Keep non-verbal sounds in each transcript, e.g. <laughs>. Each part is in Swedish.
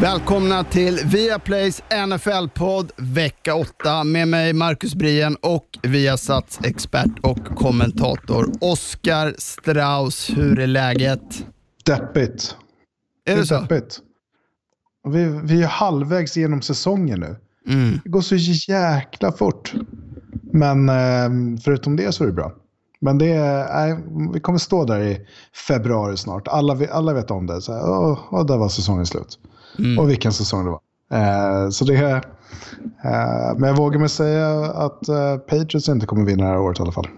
Välkomna till Viaplays NFL-podd vecka 8 med mig Marcus Brien och Viasats expert och kommentator Oskar Strauss. Hur är läget? Deppigt. Är det så? Deppigt. Vi, vi är halvvägs genom säsongen nu. Mm. Det går så jäkla fort. Men eh, förutom det så är det bra. Men det är, vi kommer stå där i februari snart. Alla, alla vet om det. Så här, åh, åh, där var säsongen slut. Och vilken säsong det var. Eh, så det eh, men jag vågar mig säga att eh, Patriots inte kommer vinna det här året i alla fall.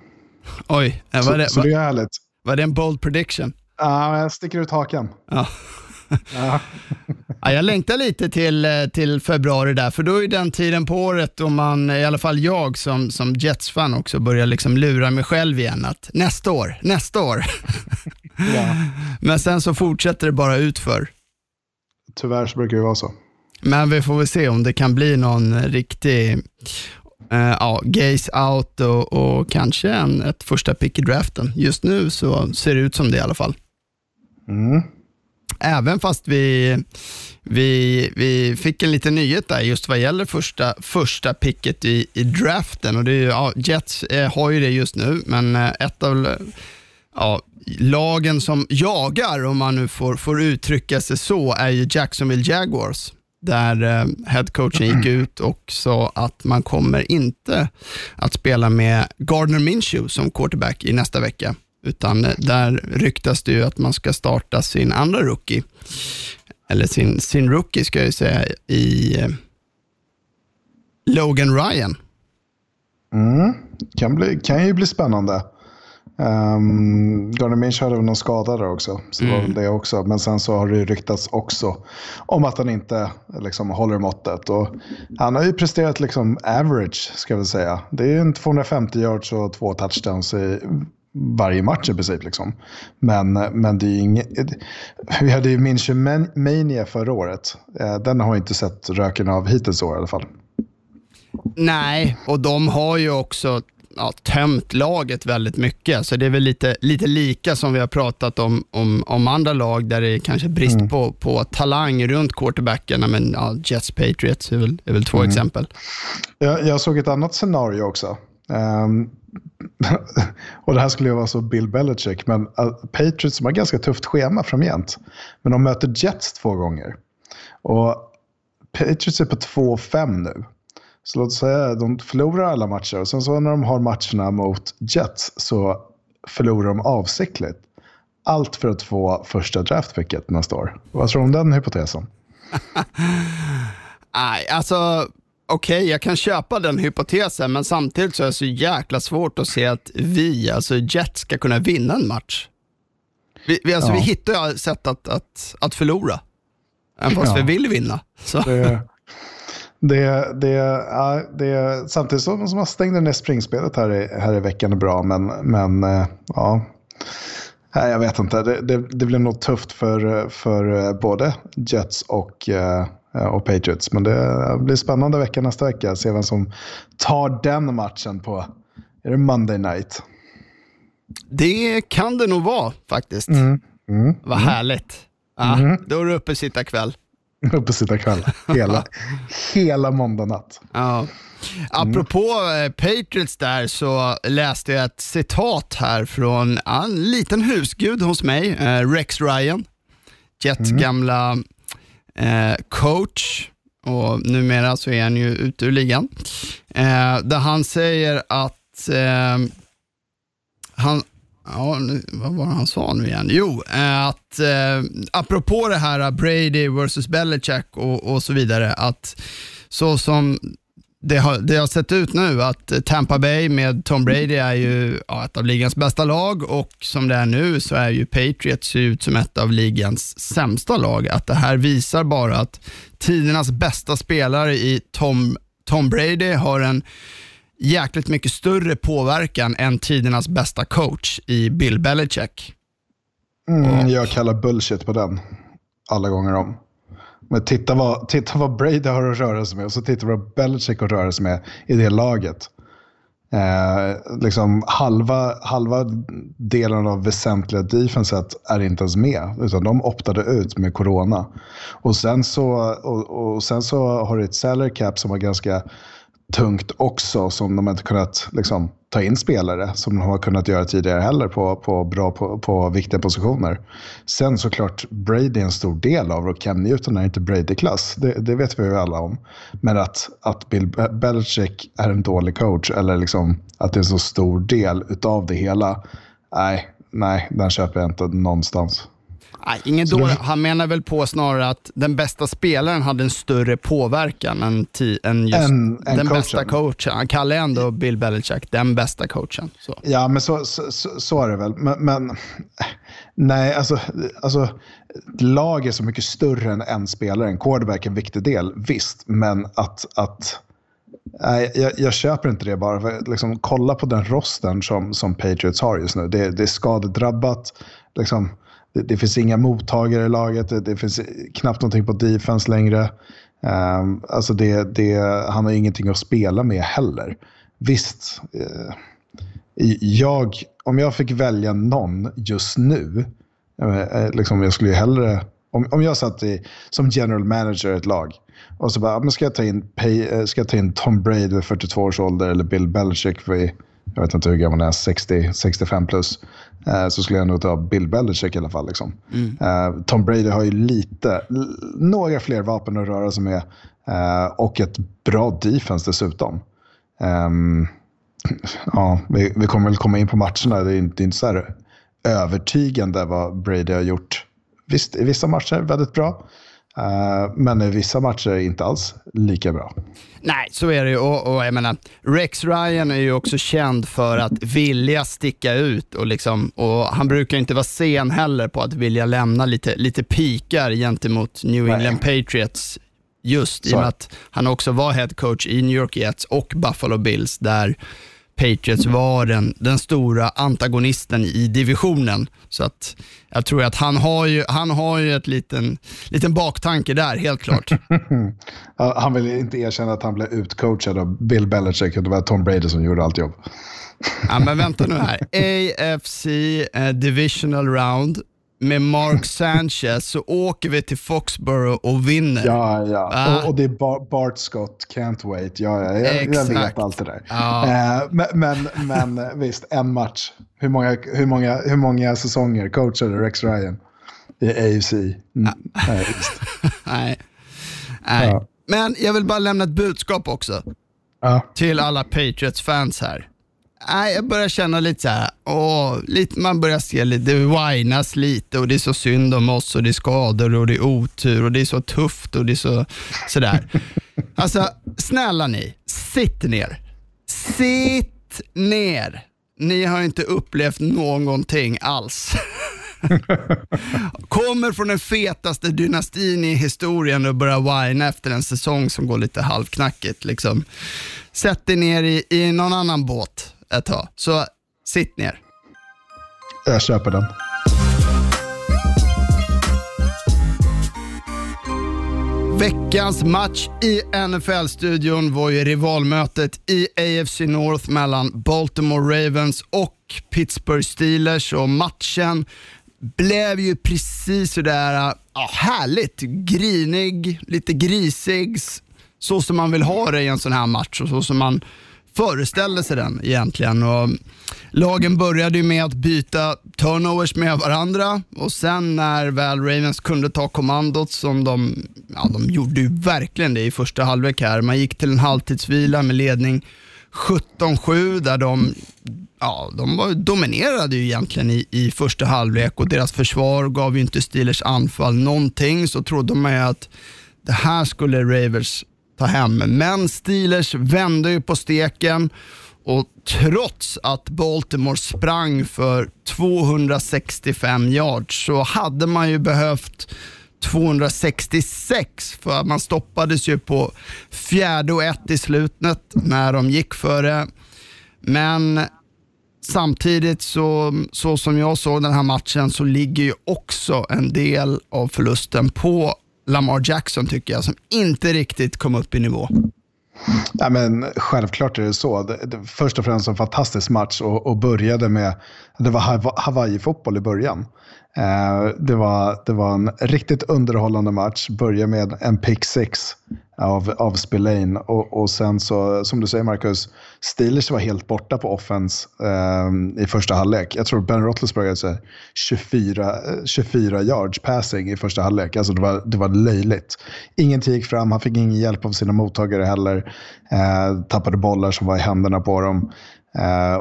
Oj, eh, Så, var det, så det var, är härligt. var det en bold prediction? Ja, jag sticker ut hakan. Ja. <laughs> Ja. Ja, jag längtar lite till, eh, till februari där, för då är den tiden på året då man, i alla fall jag som, som Jets-fan också, börjar liksom lura mig själv igen att nästa år, nästa år. Ja. <laughs> Men sen så fortsätter det bara utför. Tyvärr så brukar det vara så. Men vi får väl se om det kan bli någon riktig eh, ja, gaze out och, och kanske en, ett första pick i draften. Just nu så ser det ut som det i alla fall. Mm. Även fast vi, vi, vi fick en liten nyhet där just vad gäller första, första picket i, i draften. Och det är, ja, Jets eh, har ju det just nu, men eh, ett av ja, lagen som jagar, om man nu får, får uttrycka sig så, är ju Jacksonville Jaguars. Där eh, headcoachen gick ut och sa att man kommer inte att spela med Gardner Minshew som quarterback i nästa vecka. Utan eh, där ryktas det ju att man ska starta sin andra rookie, eller sin, sin rookie ska jag säga, i eh, Logan Ryan. Mm. Kan, bli, kan ju bli spännande. Um, Gardner Minshew hade väl någon skada där också. Så det var väl det också. Men sen så har det ju ryktats också om att han inte liksom, håller måttet. Och han har ju presterat liksom average, ska vi säga. Det är en 250 yards och två touchdowns i varje match i princip. Liksom. Men, men det är inget... Vi hade ju Minshew Man- Mania förra året. Eh, Den har inte sett röken av hittills år i alla fall. Nej, och de har ju också ja, tömt laget väldigt mycket. Så det är väl lite, lite lika som vi har pratat om, om, om andra lag där det är kanske brist på, på talang runt quarterbackarna. Men ja, Jets Patriots är väl, är väl två exempel. Jag, jag såg ett annat scenario också. Ehm, <laughs> och det här skulle ju vara så Bill Belichick, men uh, Patriots som har ganska tufft schema framgent. Men de möter Jets två gånger. Och Patriots är på 2-5 nu. Så låt oss säga att de förlorar alla matcher och sen så när de har matcherna mot Jets så förlorar de avsiktligt. Allt för att få första draftpicket nästa år. Vad tror du om den hypotesen? <laughs> Nej, alltså okej, jag kan köpa den hypotesen, men samtidigt så är det så jäkla svårt att se att vi, alltså Jets, ska kunna vinna en match. Vi, vi, alltså, Ja. vi hittar sätt att, att, att förlora, även fast Ja. vi vill vinna. Så. Det, det, det, ja, det, samtidigt som som man stängde ner springspelet här i, här i veckan är bra, men, men eh, ja. Nej, jag vet inte. Det, det, det blir nog tufft för, för eh, både Jets och, eh, och Patriots. Men det blir spännande vecka nästa vecka. Se vem som tar den matchen på är det Monday night. Det kan det nog vara faktiskt. Mm. Vad härligt. Ja, Då är det uppe sitta kväll. <laughs> Uppe sitta kväll. Hela, hela måndag natt. Ja. Apropå mm. Patriots där så läste jag ett citat här från en liten husgud hos mig, eh, Rex Ryan, Jets gamla eh, coach och numera så är han ju ute ur ligan. Eh, där han säger att eh, han, Ja, nu, vad var det han sa nu igen? Jo, att eh, apropå det här Brady versus Belichick och, och så vidare, att så som det har, det har sett ut nu att Tampa Bay med Tom Brady är ju ja, ett av ligans bästa lag och som det är nu så är ju Patriots ut som ett av ligans sämsta lag. Att det här visar bara att tidernas bästa spelare i Tom, Tom Brady har en jäkligt mycket större påverkan än tidernas bästa coach i Bill Belichick. Mm, jag kallar bullshit på den alla gånger om. Men titta vad, titta vad Brady har att röra sig med och så titta vad Belichick har att röra sig med i det laget. Eh, liksom halva, halva delen av väsentliga defenset är inte ens med. Utan de optade ut med corona. Och sen så, och, och sen så har du ett salary cap som var ganska tungt också som de inte kunnat liksom, ta in spelare som de har kunnat göra tidigare heller på, på, bra, på, på viktiga positioner. Sen såklart Brady är en stor del av det och Cam Newton är inte Brady-klass. Det, det, vet vi ju alla om. Men att, att Bill Belichick är en dålig coach eller liksom att det är en så stor del utav det hela. Nej, nej, den köper jag inte någonstans. Nej, ingen dålig. Han menar väl på snarare att den bästa spelaren hade en större påverkan än, än just en, en den coachen. bästa coachen. Han kallar ändå Bill Belichick den bästa coachen. Så. Ja, men så, så, så, så är det väl. Men, men, nej, alltså, alltså lag är så mycket större än en spelare. En quarterback är en viktig del, visst. Men att, att Nej, jag, jag, köper inte det bara. För, liksom, kolla på den rosten som, som Patriots har just nu. Det, det är skadedrabbat. Liksom, det, det, finns inga mottagare i laget. Det, det, finns knappt någonting på defense längre. Um, alltså det, det, han har ingenting att spela med heller. Visst, eh, jag, om jag fick välja någon just nu, eh, eh, liksom jag skulle ju hellre... Om, om jag satt i, som general manager i ett lag och så bara, ah, ska jag ta in, pay, eh, ska jag ta in Tom Brady vid 42 års ålder eller Bill Belichick vid jag vet inte hur gammal han är, 60, 65 plus, eh, Eh, så skulle jag nog ta Bill Belichick i alla fall. Liksom. Mm. Tom Brady har ju lite, några fler vapen att röra sig med eh, och ett bra defense dessutom. Um, <clears throat> ja, vi, vi, kommer väl komma in på matcherna. Det är inte, det är inte så här övertygande vad Brady har gjort. Visst, i vissa matcher väldigt bra. Uh, men i vissa matcher inte alls lika bra. Nej, så är det ju. Och, och, jag menar, Rex Ryan är ju också känd för att vilja sticka ut och, liksom, och han brukar inte vara sen heller på att vilja lämna lite, lite pikar gentemot New England Nej. Patriots. Just så. i och med att han också var head coach i New York Jets och Buffalo Bills där Patriots var den, den stora antagonisten i divisionen. Så att jag tror att han har ju, han har ju ett liten, liten baktanke där, helt klart. <laughs> han vill inte erkänna att han blev utcoachad av Bill Belichick, det var Tom Brady som gjorde allt jobb. ja, men vänta nu här. <laughs> AFC uh, Divisional Round med Mark Sanchez så åker vi till Foxborough och vinner. Ja, ja. Ah. Och, och, det är Bart Scott, Can't Wait. Ja, ja. Jag, jag vet allt det där. Ah. Eh, men, men, men, visst, en match. Hur många, hur, många, hur många säsonger coachade Rex Ryan i AFC? Mm. Ah. Nej, <laughs> Nej. Nej. Ja. Men jag vill bara lämna ett budskap också. Till alla Patriots-fans här nej, jag börjar känna lite så här, åh, lite, man börjar se lite, det whinas lite och det är så synd om oss och det är skador och det är otur och det är så tufft och det är så sådär. <laughs> Alltså, snälla ni, sitt ner. Sitt ner. Ni har inte upplevt någonting alls. <laughs> Kommer från den fetaste dynastin i historien och börjar whina efter en säsong som går lite halvknackigt. Liksom. Sätt dig ner i, i någon annan båt ett tag. Så sitt ner. Jag köper den. Veckans match i NFL-studion var ju rivalmötet i AFC North mellan Baltimore Ravens och Pittsburgh Steelers och matchen blev ju precis sådär ja, härligt grinig, lite grisig, så som man vill ha det i en sån här match och så som man föreställde sig den egentligen. Och lagen började ju med att byta turnovers med varandra och sen när väl Ravens kunde ta kommandot som de, ja de gjorde ju verkligen det i första halvlek här. Man gick till en halvtidsvila med ledning 17-7 där de Ja, de var, dominerade ju egentligen i, i första halvlek och deras försvar gav ju inte Steelers anfall någonting. Så trodde man ju att det här skulle Ravens ta hem. Men Steelers vände ju på steken och trots att Baltimore sprang för 265 yards så hade man ju behövt 266 för man stoppades ju på fjärde och ett i slutet när de gick före. Men samtidigt så, så som jag såg den här matchen så ligger ju också en del av förlusten på Lamar Jackson tycker jag, som inte riktigt kom upp i nivå. Ja, men självklart är det så. Det, det, först och främst en fantastisk match och, och började med, det var Hawaii-fotboll i början. Eh, det, var, det var en riktigt underhållande match. Började med en pick six av, av Spillane och, och sen så, som du säger Marcus, Steelers var helt borta på offense eh, i första halvlek. Jag tror Ben Roethlisberger 24, 24 eh, yards passing i första halvlek. Alltså det var, det var löjligt. Ingenting gick fram, han fick ingen hjälp av sina mottagare heller. Eh, tappade bollar som var i händerna på dem.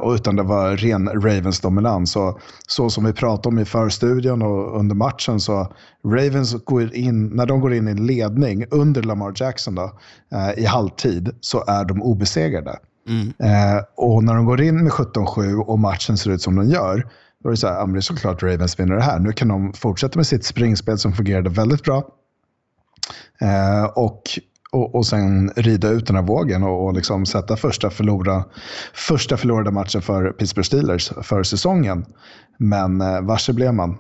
Och utan det var ren Ravens dominans. Så, så som vi pratade om i förstudion och under matchen så Ravens går in, när de går in i ledning under Lamar Jackson då, uh, i halvtid så är de obesegrade. Mm. Uh, och när de går in med 17-7 och matchen ser ut som den gör, då är det så här, det är såklart Ravens vinner det här. Nu kan de fortsätta med sitt springspel som fungerade väldigt bra. och och, och sen rida ut den här vågen och, och liksom sätta första, förlora, första förlorade matchen för Pittsburgh Steelers för säsongen. Men eh, varse blev man.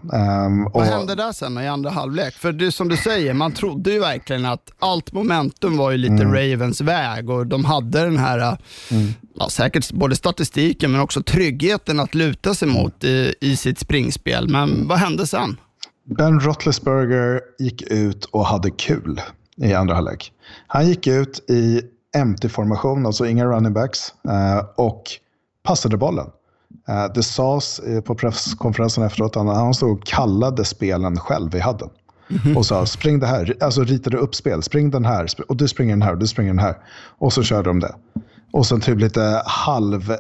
Vad och... hände där sen i andra halvlek? För det, som du säger, man trodde ju verkligen att allt momentum var ju lite mm. Ravens väg och de hade den här, eh, mm. ja, säkert både statistiken men också tryggheten att luta sig mot i, i sitt springspel. Men vad hände sen? Ben Roethlisberger gick ut och hade kul i andra halvlek. Han gick ut i empty-formation, alltså inga running backs, eh, och passade bollen. Eh, det sades på presskonferensen efteråt att han stod och kallade spelen själv i hadden. Mm-hmm. Och sa spring det här, alltså ritade upp spel, spring den här, och du springer den här, och du springer den här. Och så körde de det. Och sen typ lite halv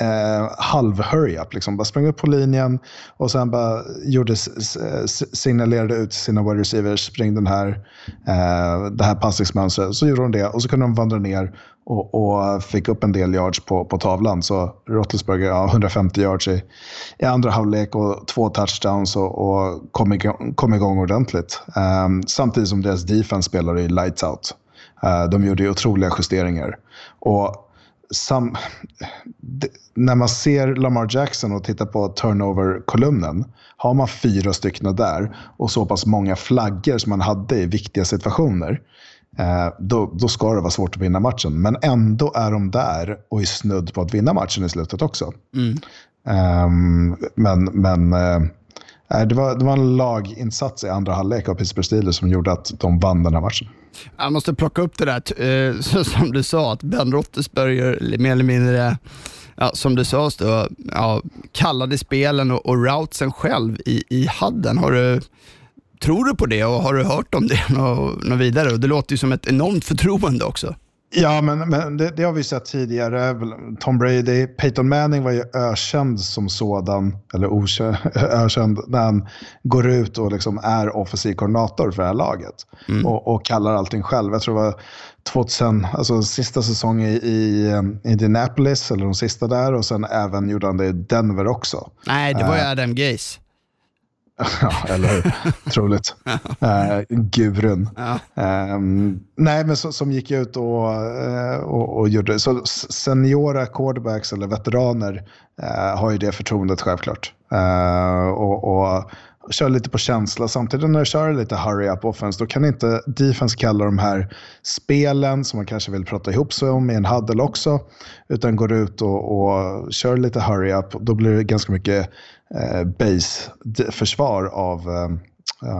eh, halv hurry-up. Liksom. Bara sprang upp på linjen och sen bara gjorde, signalerade ut sina wide receivers, spring den här, eh, det här passningsmönstret. Så gjorde de det och så kunde de vandra ner och, och fick upp en del yards på, på tavlan. Så Roethlisberger, ja, 150 yards i, i andra halvlek och två touchdowns och, och kom, igång, kom igång ordentligt. Eh, samtidigt som deras defense spelade i lights out. Uh, de gjorde otroliga justeringar. Och sam, när man ser Lamar Jackson och tittar på turnover-kolumnen, har man fyra stycken där och så pass många flaggor som man hade i viktiga situationer, eh, då, då ska det vara svårt att vinna matchen. Men ändå är de där och är snudd på att vinna matchen i slutet också. Mm. Um, men men uh, Eh, det, var, det var en laginsats i andra halvlek av Pittsburgh Steelers som gjorde att de vann den här matchen. Jag måste plocka upp det där, eh, <laughs> så som du sa, att Ben Roethlisberger mer eller mindre ja, som du sa, då, ja, kallade spelen och, och routsen själv i, i hadden. Har du, tror du på det och har du hört om det <laughs> något, något vidare? Och det låter ju som ett enormt förtroende också. Ja, men, men det, det, har vi sett tidigare. Tom Brady, Peyton Manning var ju ökänd som sådan, eller okänd, <laughs> ökänd, när han går ut och liksom är offensiv koordinator för det här laget. Mm. Och, och, kallar allting själv. Jag tror det var 2000, alltså sista säsongen i, i Indianapolis, eller de sista där, och sen även gjorde han det i Denver också. Nej, det var ju uh, Adam Gaze. Ja, eller hur? <laughs> Troligt. Uh, gurun. Ja. Um, nej, men så, som gick ut och, uh, och, och, gjorde Så seniora quarterbacks eller veteraner uh, har ju det förtroendet självklart. och, och kör lite på känsla. Samtidigt när du kör lite hurry up offense, då kan inte defense kalla de här spelen som man kanske vill prata ihop sig om i en huddle också. Utan går ut och, och kör lite hurry up. Då blir det ganska mycket eh, base-försvar av, eh,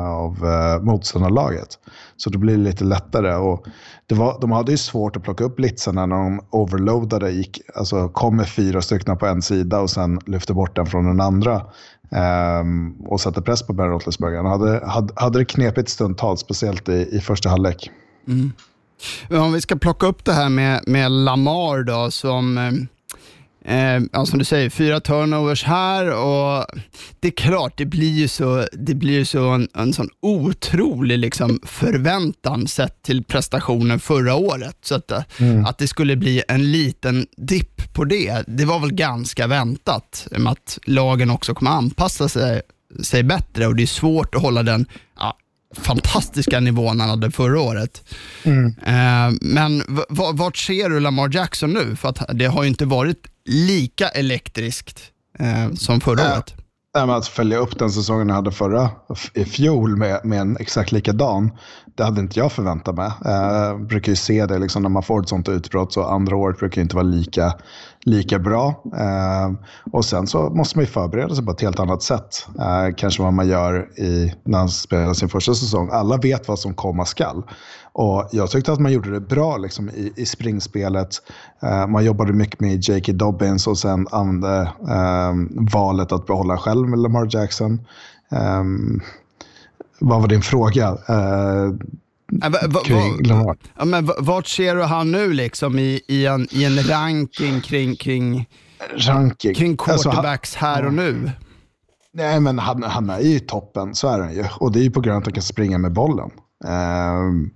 av eh, motståndarlaget. Så då blir det lite lättare. Och det var, de hade ju svårt att plocka upp blitzarna när de overloadade. Gick, alltså kom med fyra stycken på en sida och sen lyfte bort den från den andra. Um, och satte press på Ben Roethlisberger. Han hade, hade, hade det knepigt stundtals, speciellt i, i första halvlek. Mm. Om vi ska plocka upp det här med, med Lamar då, som ehm, eh, Eh, ja, som du säger, fyra turnovers här och det är klart, det blir ju så, det blir så en, en sån otrolig liksom, förväntan sett till prestationen förra året. Så att, mm. att det skulle bli en liten dipp på det, det var väl ganska väntat. Med att lagen också kommer anpassa sig, sig bättre och det är svårt att hålla den ja, fantastiska nivån han hade förra året. Eh, men vart ser du Lamar Jackson nu? För att det har ju inte varit lika elektriskt eh, som förra Ja. året. Nej, men att följa upp den säsongen jag hade förra, i fjol med, med en exakt likadan, det hade inte jag förväntat mig. Jag brukar ju se det liksom, när man får ett sånt utbrott, så andra året brukar inte vara lika, lika bra. Ehm, och sen så måste man ju förbereda sig på ett helt annat sätt. Ehm, kanske vad man gör i, när han spelar sin första säsong. Alla vet vad som komma skall. Och jag tyckte att man gjorde det bra liksom, i, i springspelet. Ehm, man jobbade mycket med J.K. Dobbins och sen använde valet att behålla själv med Lamar Jackson. Vad var din fråga? Eh, va- va- va-? Ja, men vart ser du han nu liksom i, i, en, i en ranking kring, kring, Ranking. kring Alltså, han- quarterbacks här och nu? Nej, men han, han är ju toppen, så är han ju. Och det är ju på grund av att han kan springa med bollen. Ehm,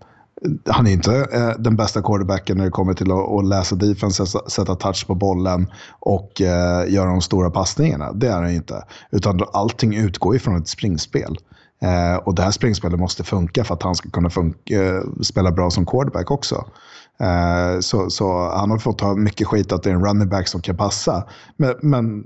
han är inte eh, den bästa quarterbacken när det kommer till att, att läsa defense, sätta- sätta touch på bollen och eh, göra de stora passningarna. Det är han inte. Utan allting utgår ifrån ett springspel. Eh, och det här springspelet måste funka för att han ska kunna funka, eh, spela bra som quarterback också. Eh, så, så han har fått ta mycket skit att det är en running back som kan passa. Men, men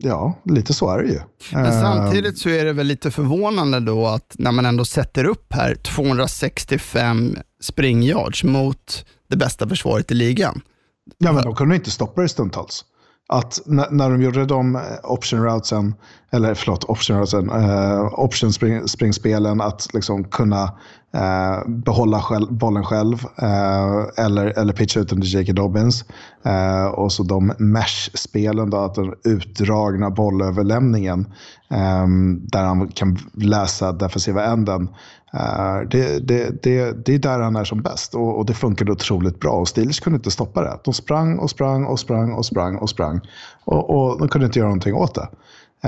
ja, lite så är det ju. Men Eh, samtidigt så är det väl lite förvånande då att när man ändå sätter upp här 265 springyards mot det bästa försvaret i ligan. Ja, men de kunde inte stoppa det stundtals. Att när, när de gjorde de eh, option routesen, eller förlåt, option routesen, eh, option spring, springspelen, att liksom kunna eh, behålla själv, bollen själv eh, eller, eller pitcha ut den till J.K. Dobbins. Eh, och så de mesh-spelen, då, att den utdragna bollöverlämningen eh, där han kan läsa defensiva änden. Eh, det, det, det, det är där han är som bäst och, och det funkade otroligt bra. Och Steelers kunde inte stoppa det. De sprang och sprang och sprang och sprang och sprang. Och, och de kunde inte göra någonting åt det.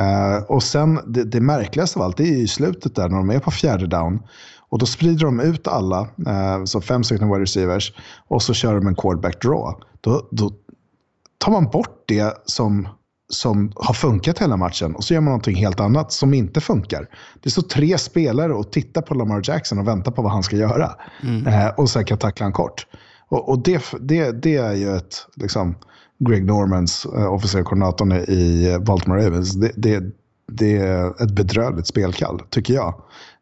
Eh, och sen det, det märkligaste av allt, det är i slutet där när de är på fjärde down. Och då sprider de ut alla, eh, så fem stycken wide receivers, och så kör de en quarterback draw. Då, då tar man bort det som, som har funkat hela matchen och så gör man någonting helt annat som inte funkar. Det står tre spelare och tittar på Lamar Jackson och väntar på vad han ska göra. Eh, och sen kan tackla han kort. Och, och det, det, det är ju ett, liksom, Greg Normans, eh, officerkoordinatorn i Baltimore Ravens, det, det, det är ett bedrövligt spelkall, tycker jag.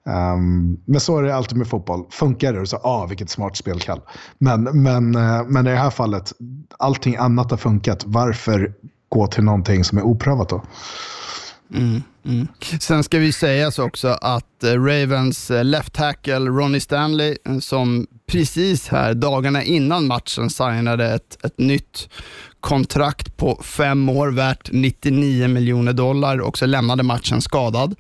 Ehm, men så är det alltid med fotboll. Funkar det, så ah, vilket smart spelkall. Men, men, eh, men i det här fallet, allting annat har funkat. Varför gå till någonting som är oprövat då? Sen ska vi sägas också att eh, Ravens eh, left tackle Ronnie Stanley, eh, som precis här dagarna innan matchen signade ett, ett nytt kontrakt på fem år värt 99 miljoner dollar, också lämnade matchen skadad.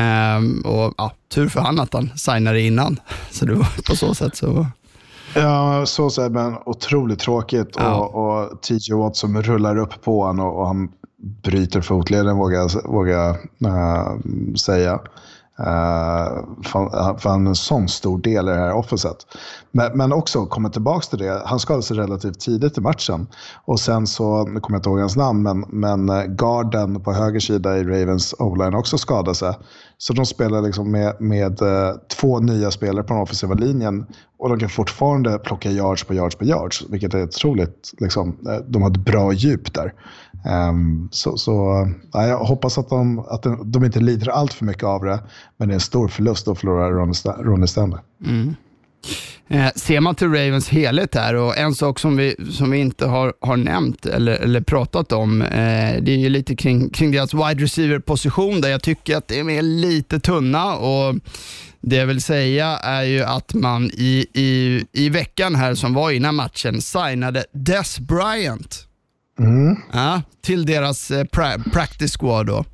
Ehm, och ja, Tur för han att han signade innan, <laughs> så det var på så sätt så... Ja, så säger men otroligt tråkigt. Ja. Och, och TJ Watt som rullar upp på honom och, och han bryter fotleden vågar jag eh, säga. Eh, uh, för, för han är en sån stor del i det här offenset. Men, men också, kommer tillbaka till det, han skadade sig relativt tidigt i matchen. Och sen så, nu kommer jag inte ihåg hans namn, men, men eh, garden på höger sida i Ravens o-line också skadade sig. Så de spelar liksom med, med uh, två nya spelare på den offensiva linjen och de kan fortfarande plocka yards på yards på yards, vilket är otroligt. Liksom, de har ett bra djup där. Um, så så ja, jag hoppas att, de, att de, de inte lider allt för mycket av det, men det är en stor förlust att förlora Ronny Sta- Mm. Eh, ser man till Ravens helhet här och en sak som vi, som vi inte har, har nämnt eller, eller pratat om, eh, det är ju lite kring, kring deras wide receiver-position där jag tycker att de är lite tunna och det jag vill säga är ju att man i, i, i veckan här som var innan matchen signade Des Bryant ja, till deras eh, pra- practice squad. Då.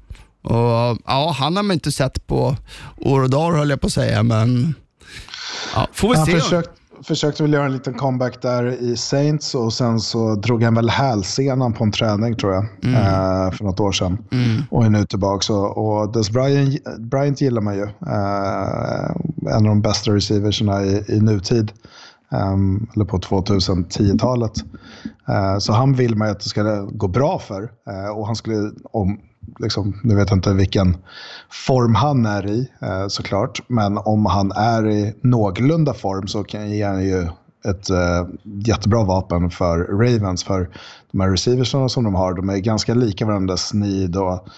Och, ja, han har man inte sett på år och dagar höll jag på att säga, men ja, får vi Han se. försökt, försökte väl göra en liten comeback där i Saints och sen så drog han väl hälsenan på en träning tror jag, eh, för något år sedan. Och är nu tillbaka. Och, och Des Bryant, Bryant gillar man ju. Eh, en av de bästa receiversna i, i nutid. Ehm, eller på 2010-talet. Ehm, så han vill man ju att det ska gå bra för. Eh, och han skulle, om liksom, nu vet jag inte vilken form han är i eh, såklart. Men om han är i någorlunda form så kan ge han ju ett eh, jättebra vapen för Ravens. För de här receiversarna som de har, de är ganska lika varandra. Sneed och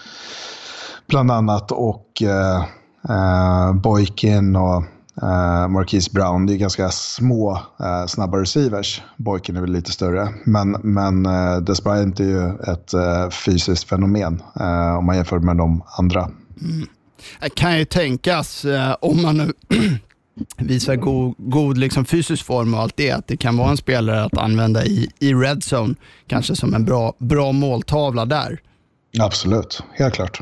bland annat och eh, eh, Boykin och eh, Marquise Brown. Det är ganska små, eh, snabba receivers. Boykin är väl lite större. Men, men eh, Des Bryant är ju ett eh, fysiskt fenomen eh, om man jämför med de andra. Det kan ju tänkas, om man nu <clears throat> visar god, god liksom fysisk form och allt det, att det kan vara en spelare att använda i, i red zone, kanske som en bra, bra måltavla där. Absolut, helt klart.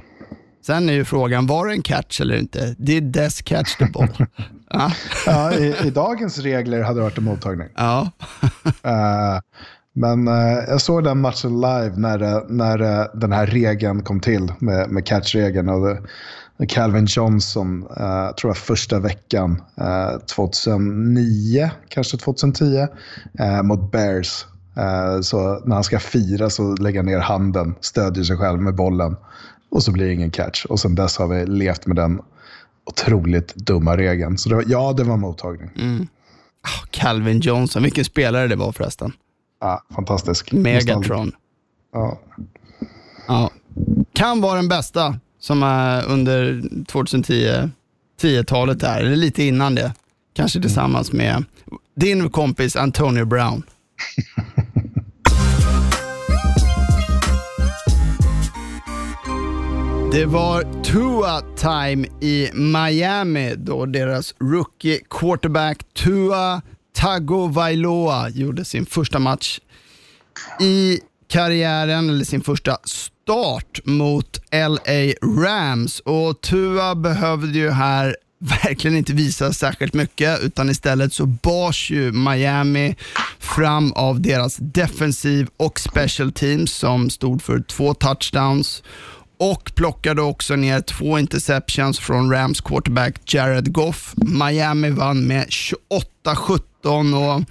Sen är ju frågan, var det en catch eller inte? Did Des catch the ball? <laughs> ja. Ja, i, I dagens regler hade det varit en mottagning. ja. <laughs> Eh, men eh, jag såg den matchen live när, det- när eh, den här regeln kom till med, med catch-regeln. Och det, Calvin Johnson, uh, tror jag första veckan, eh, 2009, kanske 2010, eh, mot Bears. Eh, så när han ska fira så lägger han ner handen, stödjer sig själv med bollen och så blir det ingen catch. Och sen dess har vi levt med den otroligt dumma regeln. Så det var, ja, det var mottagning. Calvin Johnson, vilken spelare det var förresten. Ja, fantastisk. Megatron. Ja. Ja. Kan vara den bästa som är under 2010 10-talet där, eller lite innan det. Kanske tillsammans med din kompis Antonio Brown. <laughs> Det var Tua time i Miami då deras rookie quarterback Tua Tagovailoa gjorde sin första match i karriären, eller sin första start mot LA Rams. Och Tua behövde ju här <laughs> verkligen inte visa särskilt mycket, utan istället så bars ju Miami fram av deras defensiv och special teams som stod för två touchdowns och plockade också ner två interceptions från Rams quarterback Jared Goff. Miami vann med 28-17 och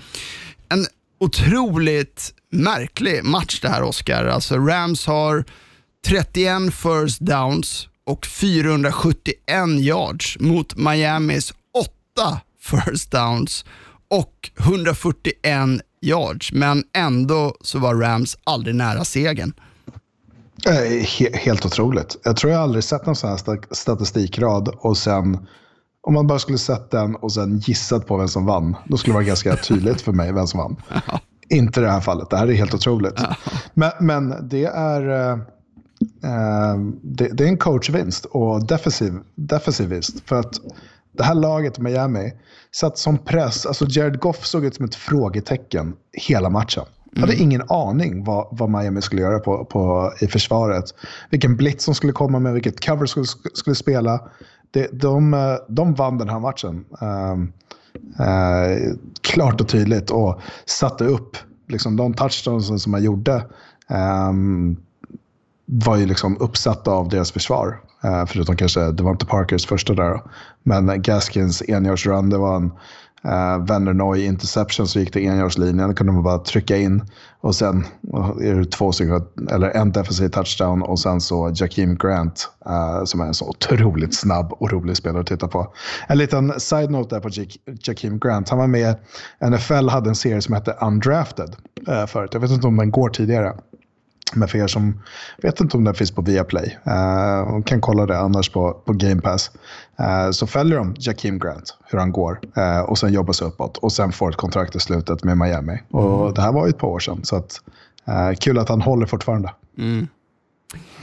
en otroligt märklig match det här Oscar. Alltså Rams har 31 first downs och 471 yards mot Miamis 8 first downs och 141 yards. Men ändå så var Rams aldrig nära segern. Eh, he- helt otroligt. Jag tror jag aldrig sett någon sån här sta- statistikrad och sen om man bara skulle sett den och sen gissat på vem som vann, då skulle det vara ganska <laughs> tydligt för mig vem som vann. Inte i det här fallet. Det här är helt otroligt. Men, men det är... eh, det, det är en coachvinst och defensiv, defensiv vinst. För att det här laget, Miami, satt som press. Alltså Jared Goff såg ut som ett frågetecken hela matchen. Hade ingen aning vad, vad Miami skulle göra på, på, i försvaret. Vilken blitz som skulle komma med, vilket cover skulle, skulle spela. Det, de, eh, de vann den här matchen. Ehm, eh, klart och tydligt och satte upp liksom, de touchdowns som man gjorde. ehm, var ju liksom uppsatta av deras försvar. Eh, förutom kanske, det var inte Parkers första där. Då. Men Gaskins enjordsrun, det var en Eh, uh, Vandernoy interception så gick det enjordslinjen. Då kunde man bara trycka in och sen eh, är det två stycken, eller en defensiv touchdown och sen så Jakeem Grant eh, som är en så otroligt snabb och rolig spelare att titta på. En liten side-note där på Jak- Jakeem Grant. Han var med, NFL hade en serie som hette Undrafted uh, förut. Jag vet inte om den går tidigare. Men för er som vet inte om den finns på Viaplay, uh, kan kolla det annars på, på Game Pass. Eh, så följer de Jakeem Grant, hur han går, eh, och sen jobbar sig uppåt. Och sen får ett kontrakt i slutet med Miami. Och det här var ju ett par år sedan, så att, eh, kul att han håller fortfarande.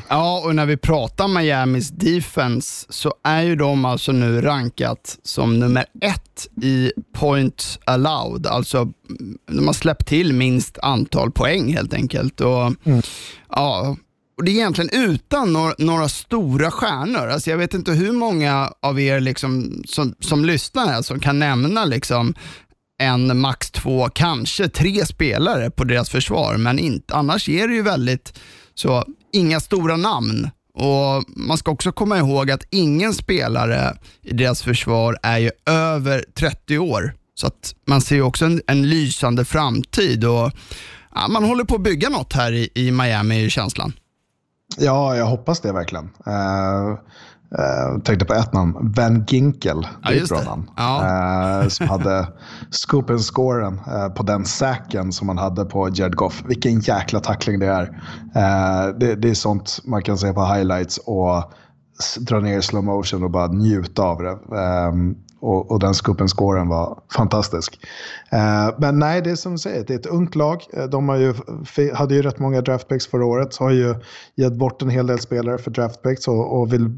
Ja, och när vi pratar Miamis defense så är ju de alltså nu rankat som nummer ett i points allowed. Alltså mm, de har släppt till minst antal poäng helt enkelt. Och, ja, och Det är egentligen utan några, några stora stjärnor. Alltså jag vet inte hur många av er liksom, som, som lyssnar här som kan nämna liksom, en, max två, kanske tre spelare på deras försvar. Men inte, annars är det ju väldigt så, inga stora namn. Och Man ska också komma ihåg att ingen spelare i deras försvar är ju över 30 år. Så att man ser ju också en, en lysande framtid och ja, man håller på att bygga något här i, i Miami, är känslan. Ja, jag hoppas det verkligen. Uh, Uh, tänkte på ett namn, Van Ginkel. Ja, det. Namn. Ja. Uh, som hade scoop and scoren uh, på den säken som man hade på Jared Goff. Vilken jäkla tackling det är. Det, det, är sånt man kan se på highlights och dra ner i slow motion och bara njuta av det. Um, och, och den skuppen scoren var fantastisk. Eh, men nej, det är som du säger, det är ett ungt lag. Eh, de har ju, hade ju rätt många draftpicks förra året. Så har ju gett bort en hel del spelare för draftpicks och, och vill,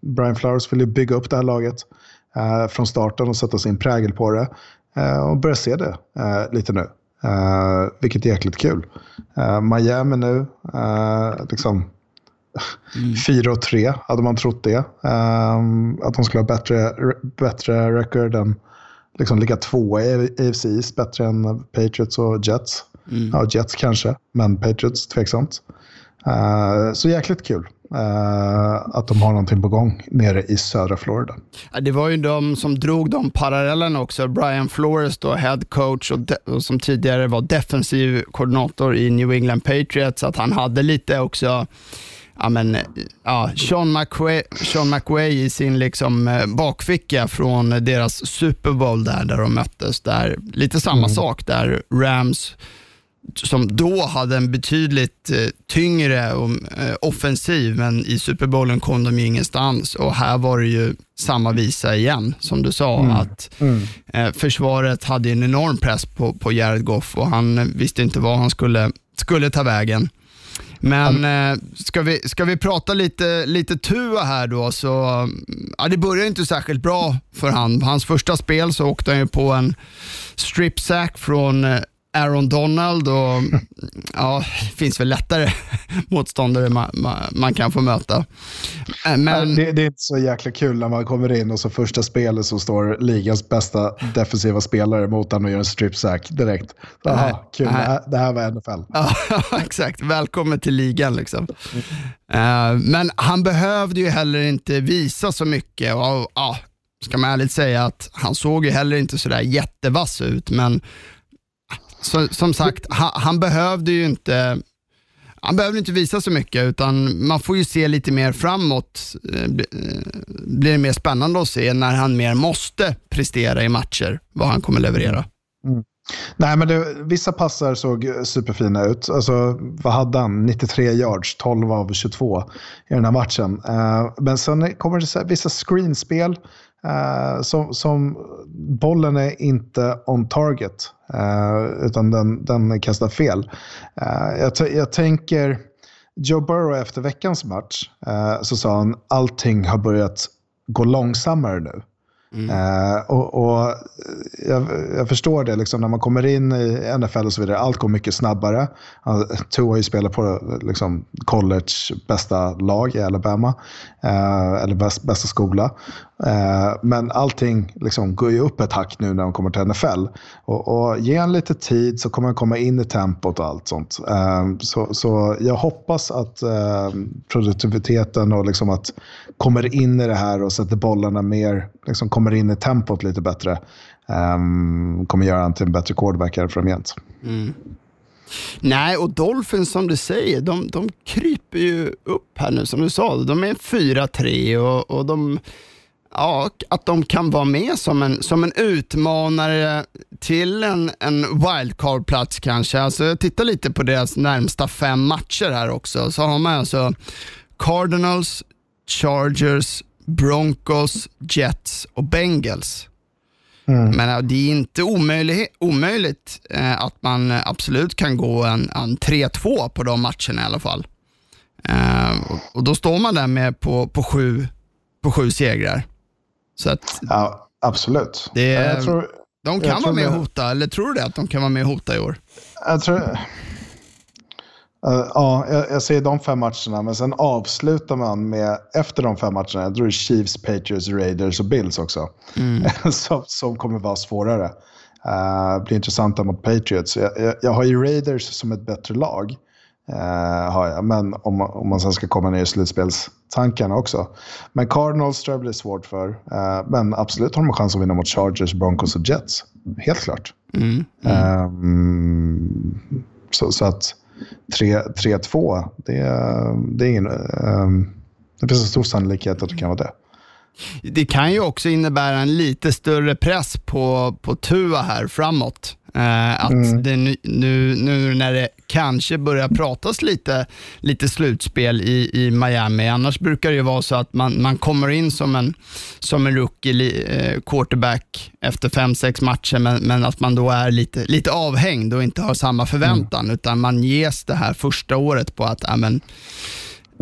Brian Flowers vill ju bygga upp det här laget eh, från starten och sätta sin prägel på det. Eh, och börja se det eh, lite nu. Vilket är jäkligt kul. Miami nu, liksom Mm. <laughs> 4 och 3 hade man trott det. Um, att de skulle ha bättre, bättre record än liksom ligga tvåa i AFC East, bättre än Patriots och Jets. Mm. Ja, Jets kanske, men Patriots tveksamt. Uh, så jäkligt kul. Uh, att de har någonting på gång nere i södra Florida. Det var ju de som drog de parallellerna också. Brian Flores, då, head coach och, och, som tidigare var defensiv koordinator i New England Patriots, att han hade lite också ja, men, ja, Sean, McWay, Sean McWay i sin liksom, eh, bakficka från deras Super Bowl där, där de möttes. Där, lite samma mm. sak där Rams, som då hade en betydligt eh, tyngre och, eh, offensiv, men i Super Bowlen kom de ju ingenstans. Och här var det ju samma visa igen, som du sa, mm. att mm. Försvaret hade en enorm press på, på Jared Goff och han visste inte vad han skulle, skulle ta vägen. Men eh, ska, vi, ska vi prata lite, lite Tua här då, så ja, det börjar inte särskilt bra för han. Hans första spel så åkte han ju på en strip sack från eh, Aaron Donald och ja, det finns väl lättare <laughs> motståndare man, man, man, kan få möta. Eh, men... Det, det, är inte så jäkla kul när man kommer in och så första spelet så står ligans bästa defensiva spelare mot honom och gör en strip sack direkt. Aha, kul, det här, det här var NFL. Ja, <laughs> exakt. Välkommen till ligan liksom. Uh, men han behövde ju heller inte visa så mycket. Och, uh, ska man ärligt säga att han såg ju heller inte sådär jättevass ut, men så, som sagt, han, han, behövde ju inte han behöver inte visa så mycket utan man får ju se lite mer framåt. Eh, eh, blir det mer spännande att se när han mer måste prestera i matcher, vad han kommer leverera. Mm. Nej, men det, vissa passar såg superfina ut. Alltså, vad hade han? 93 yards, 12 av 22 i den här matchen. Uh, men sen kommer det vissa screenspel Uh, som, som, bollen är inte on target, uh, utan den, den kastar fel. Uh, jag, jag, tänker, Joe Burrow efter veckans match så sa han allting har börjat gå långsammare nu. Mm. Uh, och, och jag, jag, förstår det, liksom, när man kommer in i NFL och så vidare, allt går mycket snabbare. Uh, Tua har ju spelat på liksom, college bästa lag i Alabama, uh, eller bäst, bästa skola. Eh, men allting liksom, går ju upp ett hack nu när de kommer till NFL. Och, och ge en lite tid så kommer han komma in i tempot och allt sånt. Eh, så, så jag hoppas att eh, produktiviteten och liksom att kommer in i det här och sätter bollarna mer liksom kommer in i tempot lite bättre kommer göra honom till en bättre quarterback här framgent. Mm. Nej, och Dolphins som du säger, de, de kryper ju upp här nu som du sa. De är 4-3 och, och de, ja, att de kan vara med som en, som en utmanare till en, en wildcard-plats kanske. Alltså, jag tittar lite på deras närmsta fem matcher här också. Så har man alltså Cardinals, Chargers, Broncos, Jets och Bengals. Mm. Men det är inte omöjligt, omöjligt eh, att man absolut kan gå en, en 3-2 på de matcherna i alla fall. Eh, och, och, då står man där med på, på, sju, på sju segrar. Så att, ja, absolut. Det, tror, de kan vara med och hota, eller tror du det att de kan vara med och hota i år? Jag tror, Uh, ja, jag, jag ser de fem matcherna, men sen avslutar man med, efter de fem matcherna, jag tror det är Chiefs, Patriots, Raiders och Bills också, mm. <laughs> som, som kommer vara svårare. Uh, blir intressanta mot Patriots. Jag, jag, jag, har ju Raiders som ett bättre lag, uh, har jag. men om, om man sen ska komma ner i slutspelstankarna också. Men Cardinals tror jag blir svårt för, uh, men absolut har de en chans att vinna mot Chargers, Broncos och Jets. Helt klart. Mm. Mm. Um, så, så att 3-2, det, det, är ingen, um, det finns en stor sannolikhet att det kan vara det. Det kan ju också innebära en lite större press på, på Tua här framåt. Eh, att mm. det nu, nu, när det kanske börjar pratas lite, lite slutspel i, i Miami, annars brukar det ju vara så att man, man kommer in som en, som en rookie eh, quarterback efter fem, sex matcher, men, men att man då är lite, lite avhängd och inte har samma förväntan, mm. utan man ges det här första året på att amen,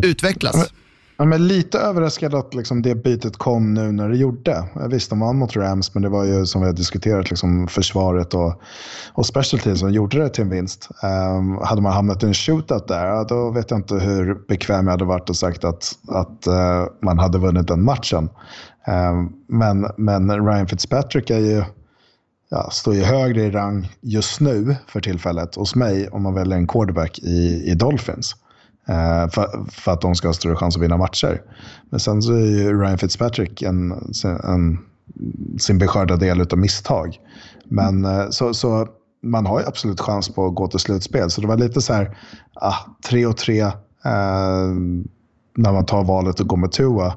utvecklas. Ja, men lite överraskad att liksom det bytet kom nu när det gjorde. Visst, de vann mot Rams, men det var ju som vi har diskuterat, liksom försvaret och, och special teams som gjorde det till en vinst. Um, hade man hamnat i en shootout där, då vet jag inte hur bekväm jag hade varit och sagt att, att uh, man hade vunnit den matchen. Um, men, men Ryan Fitzpatrick är ju, ja, står ju högre i rang just nu för tillfället hos mig om man väljer en quarterback i, i Dolphins. Eh, för, för, att de ska ha större chans att vinna matcher. Men sen så är ju Ryan Fitzpatrick en, en, sin beskörda del av misstag. Men eh, så, så man har ju absolut chans på att gå till slutspel. Så det var lite så här, ah, tre och tre eh, när man tar valet att gå med Tua.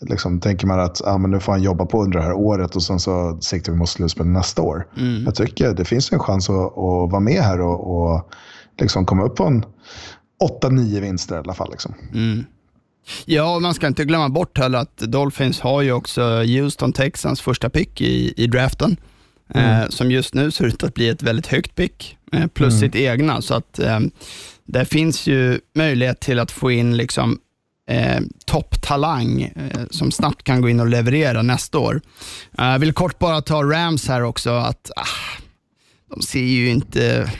Liksom, tänker man att ah, men nu får han jobba på under det här året och sen så siktar vi mot slutspel nästa år. Mm. Jag tycker det finns en chans att, att vara med här och, och liksom komma upp på en 8-9 vinster i alla fall. Liksom. Mm. Ja, man ska inte glömma bort heller att Dolphins har ju också Houston Texans första pick i, i draften. Eh, mm. Eh, som just nu ser ut att bli ett väldigt högt pick, eh, plus mm. sitt egna. Så att eh, det finns ju möjlighet till att få in liksom eh, topptalang eh, som snabbt kan gå in och leverera nästa år. Jag vill kort bara ta Rams här också, att ah, de ser ju inte...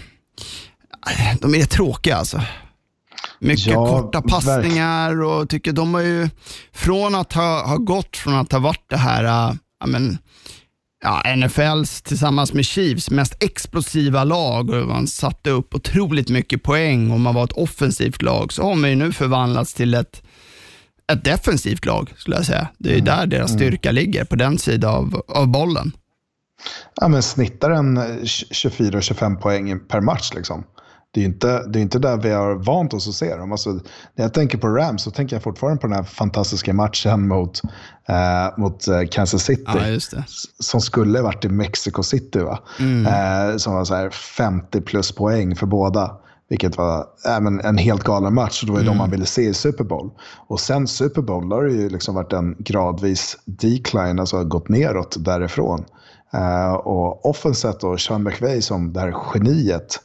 De är tråkiga alltså. Mycket ja, korta passningar och tycker de har ju, från att ha, ha gått från att ha varit det här, äh, men, ja, NFLs tillsammans med Chiefs mest explosiva lag och man satte upp otroligt mycket poäng och man var ett offensivt lag, så har man ju nu förvandlats till ett ett defensivt lag, skulle jag säga. Det är mm. där deras mm. styrka mm. ligger, på den sidan av, av bollen. Ja, men snittar en 24-25 poäng per match. Liksom det är inte, det är inte där vi har vant oss att se dem. Alltså, när jag tänker på Rams så tänker jag fortfarande på den här fantastiska matchen mot, eh, mot eh, Kansas City. Ja, som skulle varit i Mexico City. Va? Mm. Eh, som var så här 50 plus poäng för båda. Vilket var äh, en helt galen match. Det var ju mm. de man ville se i Super Bowl. Och sen Super Bowl har det ju liksom varit en gradvis decline, alltså gått neråt därifrån. Uh, och offenset och Sean McVay som det här geniet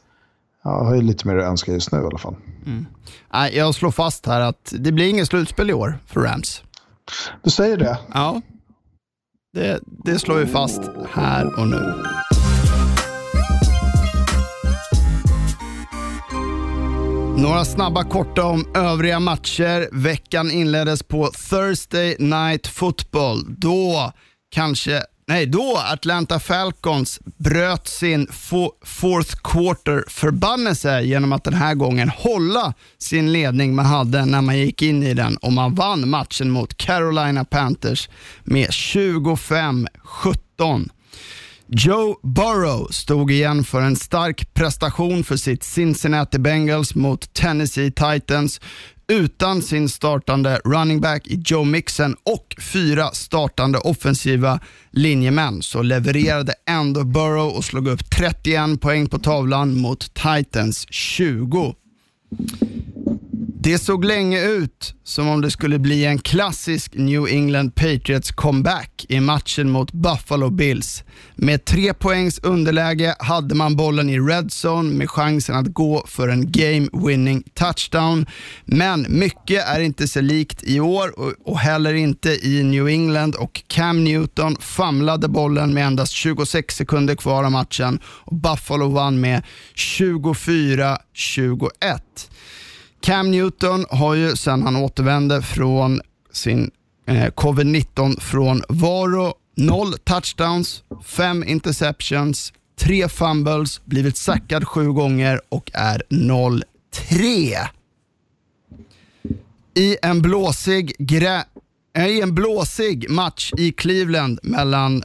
jag har ju lite mer att önska just nu i alla fall. Mm. Jag slår fast här att det blir inget slutspel i år för Rams. Du säger det? Ja, det, det slår vi fast här och nu. Några snabba korta om övriga matcher. Veckan inleddes på Thursday Night Football. Då kanske Nej, då Atlanta Falcons bröt sin fourth quarter förbannelse genom att den här gången hålla sin ledning man hade när man gick in i den och man vann matchen mot Carolina Panthers med 25-17. Joe Burrow stod igen för en stark prestation för sitt Cincinnati Bengals mot Tennessee Titans utan sin startande running back i Joe Mixon och fyra startande offensiva linjemän så levererade ändå Burrow och slog upp 31 poäng på tavlan mot Titans 20. Det såg länge ut som om det skulle bli en klassisk New England Patriots comeback i matchen mot Buffalo Bills. Med tre poängs underläge hade man bollen i red zone med chansen att gå för en game winning touchdown. Men mycket är inte så likt i år och heller inte i New England och Cam Newton famlade bollen med endast 26 sekunder kvar av matchen och Buffalo vann med 24-21. Cam Newton har ju sedan han återvände från sin eh, covid-19 från Varo, noll touchdowns, fem interceptions, tre fumbles, blivit sackad sju gånger och är 0-3. I en blåsig, grä eh, I en blåsig match i Cleveland mellan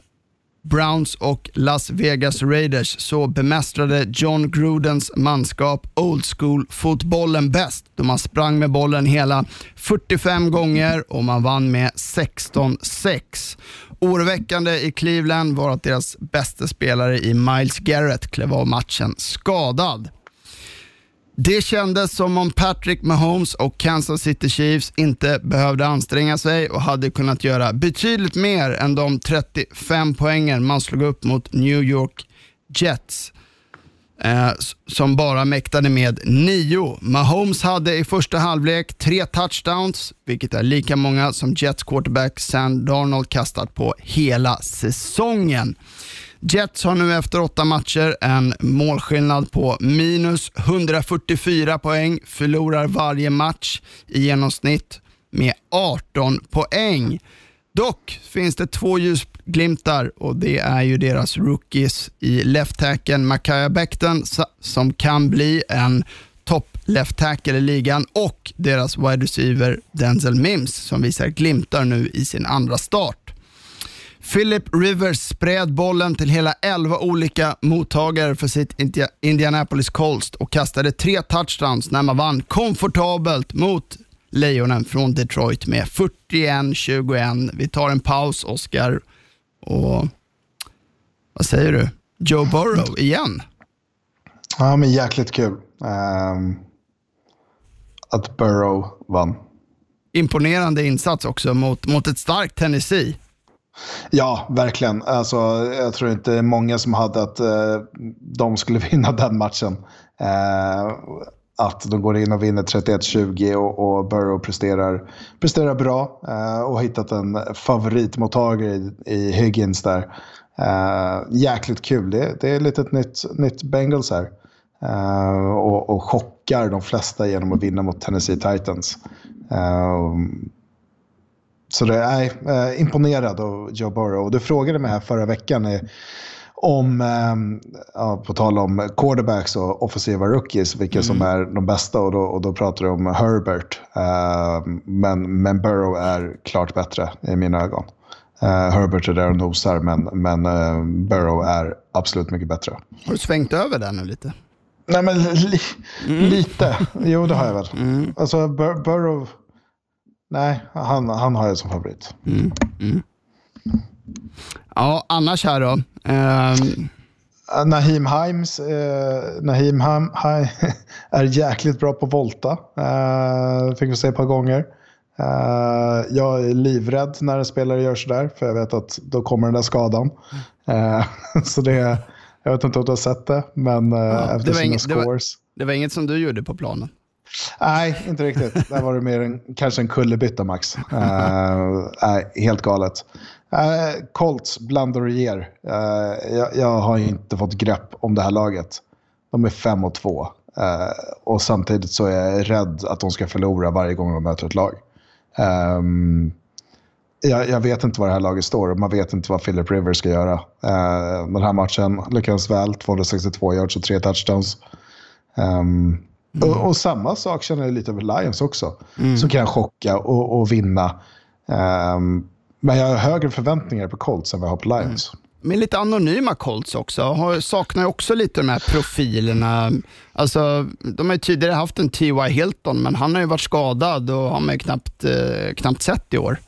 Browns och Las Vegas Raiders så bemästrade John Grudens manskap old school-fotbollen bäst då man sprang med bollen hela 45 gånger och man vann med 16-6. Oroväckande i Cleveland var att deras bästa spelare i Miles Garrett klev av matchen skadad. Det kändes som om Patrick Mahomes och Kansas City Chiefs inte behövde anstränga sig och hade kunnat göra betydligt mer än de 35 poängen man slog upp mot New York Jets. Eh, som bara mäktade med nio. Mahomes hade i första halvlek tre touchdowns, vilket är lika många som Jets quarterback Sam Darnold kastat på hela säsongen. Jets har nu efter åtta matcher en målskillnad på minus 144 poäng, förlorar varje match i genomsnitt med 18 poäng. Dock finns det två ljusglimtar och det är ju deras rookies i left tackle Makaya Becton som kan bli en topp left tackle i ligan och deras wide receiver Denzel Mims som visar glimtar nu i sin andra start. Philip Rivers spred bollen till hela 11 olika mottagare för sitt Indianapolis Colts och kastade tre touchdowns när man vann komfortabelt mot Lejonen från Detroit med 41-21. Vi tar en paus, Oscar. Och vad säger du? Joe Burrow igen? Ja, men jäkligt kul um, att Burrow vann. Imponerande insats också mot, mot ett starkt Tennessee. Ja, verkligen. Alltså, jag tror inte det är många som hade att eh, de skulle <laughs> vinna den matchen. Eh, att de går in och vinner 31-20 och, och Burrow presterar, presterar bra eh, och har hittat en favoritmottagare i, i Higgins där. Eh, jäkligt kul. Det, det är lite ett nytt, nytt Bengals här. Eh, och, och chockar de flesta genom att vinna mot Tennessee Titans. Eh, så det är äh, imponerad av Joe Burrow. Du frågade mig här förra veckan eh, om, äh, ja, på tal om quarterbacks och offensiva rookies, vilka mm. som är de bästa. Och då, och då pratar du om Herbert. Äh, men, men Burrow är klart bättre i mina ögon. Herbert är där och nosar, men, men Burrow är absolut mycket bättre. Har du svängt över där nu lite? Nej, men li, mm. lite. Jo, det har jag väl. Mm. Alltså, Bur Burrow Nej, han, han har jag som favorit. Mm, mm. Ja, annars här då? Um... Nahim Himes eh, Nahim Ham, <laughs> är jäkligt bra på volta. Eh, fick vi se ett par gånger. Eh, jag är livrädd när en spelare gör sådär, för jag vet att då kommer den där skadan. Eh, <laughs> så det, jag vet inte om du har sett det, men eh, ja, efter sina scores. Det var, det var inget som du gjorde på planen? Nej, inte riktigt. Där var det mer en, kanske en kullerbytta Max. Uh, nej, helt galet. Uh, Colts, blandar och ger. Uh, eh, jag, jag, har inte fått grepp om det här laget. De är 5 och 2. Uh, och samtidigt så är jag rädd att de ska förlora varje gång de möter ett lag. Um, jag, jag, vet inte var det här laget står och man vet inte vad Philip Rivers ska göra. Uh, den här matchen lyckades väl, 262 yards och tre touchdowns. Um, Mm. Och, och, samma sak känner jag lite över Lions också. Mm. Som kan chocka och, och vinna. Um, men jag har högre förväntningar på Colts än vad jag har på Lions. Mm. Men lite anonyma Colts också. Har, saknar också lite de här profilerna. Alltså, de har ju tidigare haft en T.Y. Hilton, men han har ju varit skadad och har man ju knappt, eh, knappt sett i år.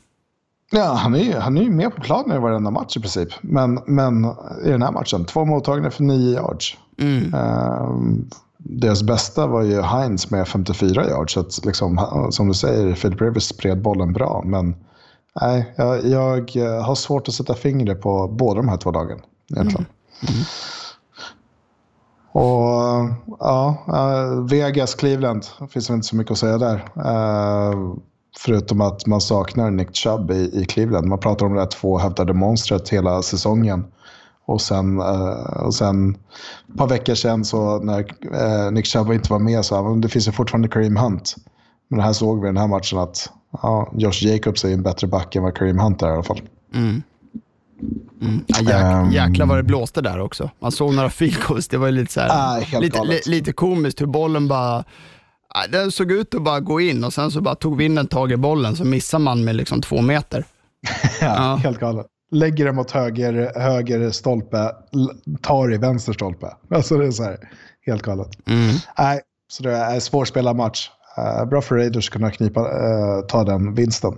Ja, han är ju han är ju med på planen i varenda match i princip. Men, men i den här matchen, två mottagningar för nio yards. Mm. Um, deras bästa var ju Heinz med 54 yards. Så att liksom, som du säger, Philip Rivers spred bollen bra. Men nej, jag, jag har svårt att sätta fingret på båda de här två lagen. Egentligen. Mm. Mm. Och ja, Vegas, Cleveland, finns det inte så mycket att säga där. Förutom att man saknar Nick Chubb i, i Cleveland. Man pratar om det här två hävdade monstret hela säsongen. Och sen, uh, och sen ett par veckor sedan så när uh, Nick Chubb inte var med så det finns ju fortfarande Kareem Hunt. Men här såg vi i den här matchen att ja, Josh Jacobs är en bättre back än vad Kareem Hunt är i alla fall. Mm. Mm. Ja, jäk, um, jäklar vad det blåste där också. Man såg några field Det var lite, så här, uh, lite, li, lite komiskt hur bollen bara den såg ut att bara gå in och sen så bara tog vinden tag i bollen så missar man med liksom två meter. <laughs> ja, ja, helt galet. Lägger det mot höger, höger stolpe, tar i vänster stolpe. <laughs> Alltså det är så här, helt galet. Nej, så det är en svårspelad match. Eh, bra för Raiders att kunna knipa, eh, ta den vinsten.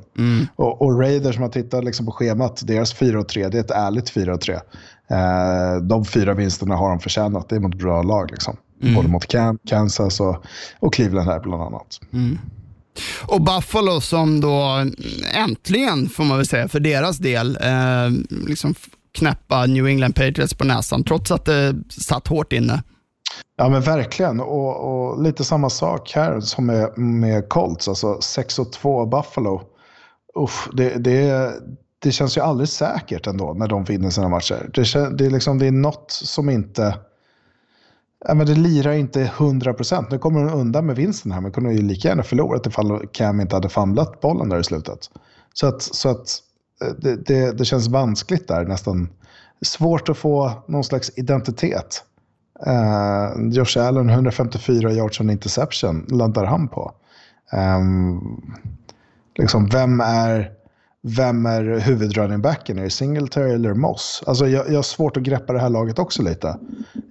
Och, och Raiders, som man tittar liksom på schemat, deras 4-3, det är ett ärligt 4-3. Eh, de fyra vinsterna har de förtjänat. Det är mot bra lag. Liksom. Både mot Kan- Kansas och, och Cleveland här bland annat. Och Buffalo som då äntligen, får man väl säga, för deras del, eh, liksom knäppa New England Patriots på näsan, trots att det satt hårt inne. Ja men verkligen. Och, och lite samma sak här som med, med Colts. Alltså 6-2 Buffalo. Uff, det, det, det känns ju aldrig säkert ändå när de vinner sina matcher. Det, det, är, liksom, det är något som inte... Ja, men det lirar inte 100%. Nu kommer de undan med vinsten här, men kunde ju lika gärna förlorat ifall Cam inte hade famlat bollen där i slutet. Så att, så att eh, det, det, det känns vanskligt där, nästan svårt att få någon slags identitet. Uh, Josh Allen, 154 yards on interception, landar han på. Um, liksom, vem är, vem är huvudrunningbacken? Är det Singletary eller Moss? Alltså, jag, jag har svårt att greppa det här laget också lite.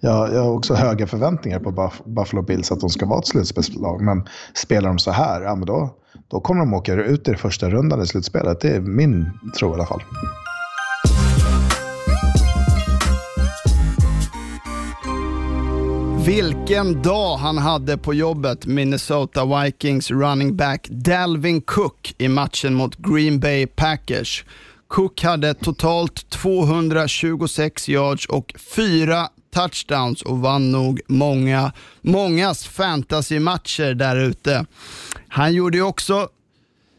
Jag, jag har också höga förväntningar på Buff, Buffalo Bills att de ska vara ett slutspelslag. Men spelar de så här, ja, men då, då kommer de åka ut i det första rundan i slutspelet. Det är min tro i alla fall. Vilken dag han hade på jobbet, Minnesota Vikings running back Dalvin Cook i matchen mot Green Bay Packers. Cook hade totalt 226 yards och fyra touchdowns och vann nog många, mångas fantasymatcher där ute. Han gjorde ju också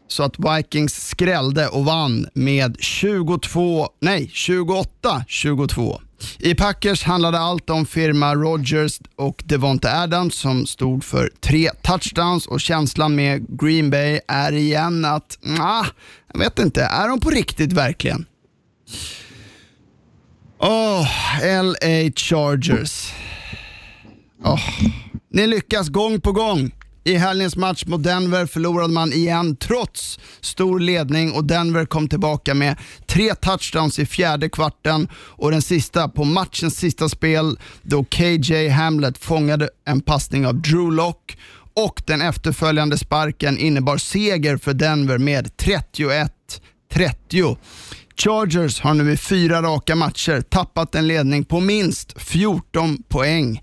så att Vikings skrällde och vann med 22, nej 28-22. I Packers handlade allt om firma Rogers och Devonta Adams som stod för tre touchdowns och känslan med Green Bay är igen att, nah, jag vet inte, är de på riktigt verkligen? Åh, LA Chargers. Oh. Ni lyckas gång på gång. I helgens match mot Denver förlorade man igen trots stor ledning och Denver kom tillbaka med tre touchdowns i fjärde kvarten och den sista på matchens sista spel då KJ Hamlet fångade en passning av Drew Lock och den efterföljande sparken innebar seger för Denver med 31-30. Chargers har nu i fyra raka matcher tappat en ledning på minst 14 poäng.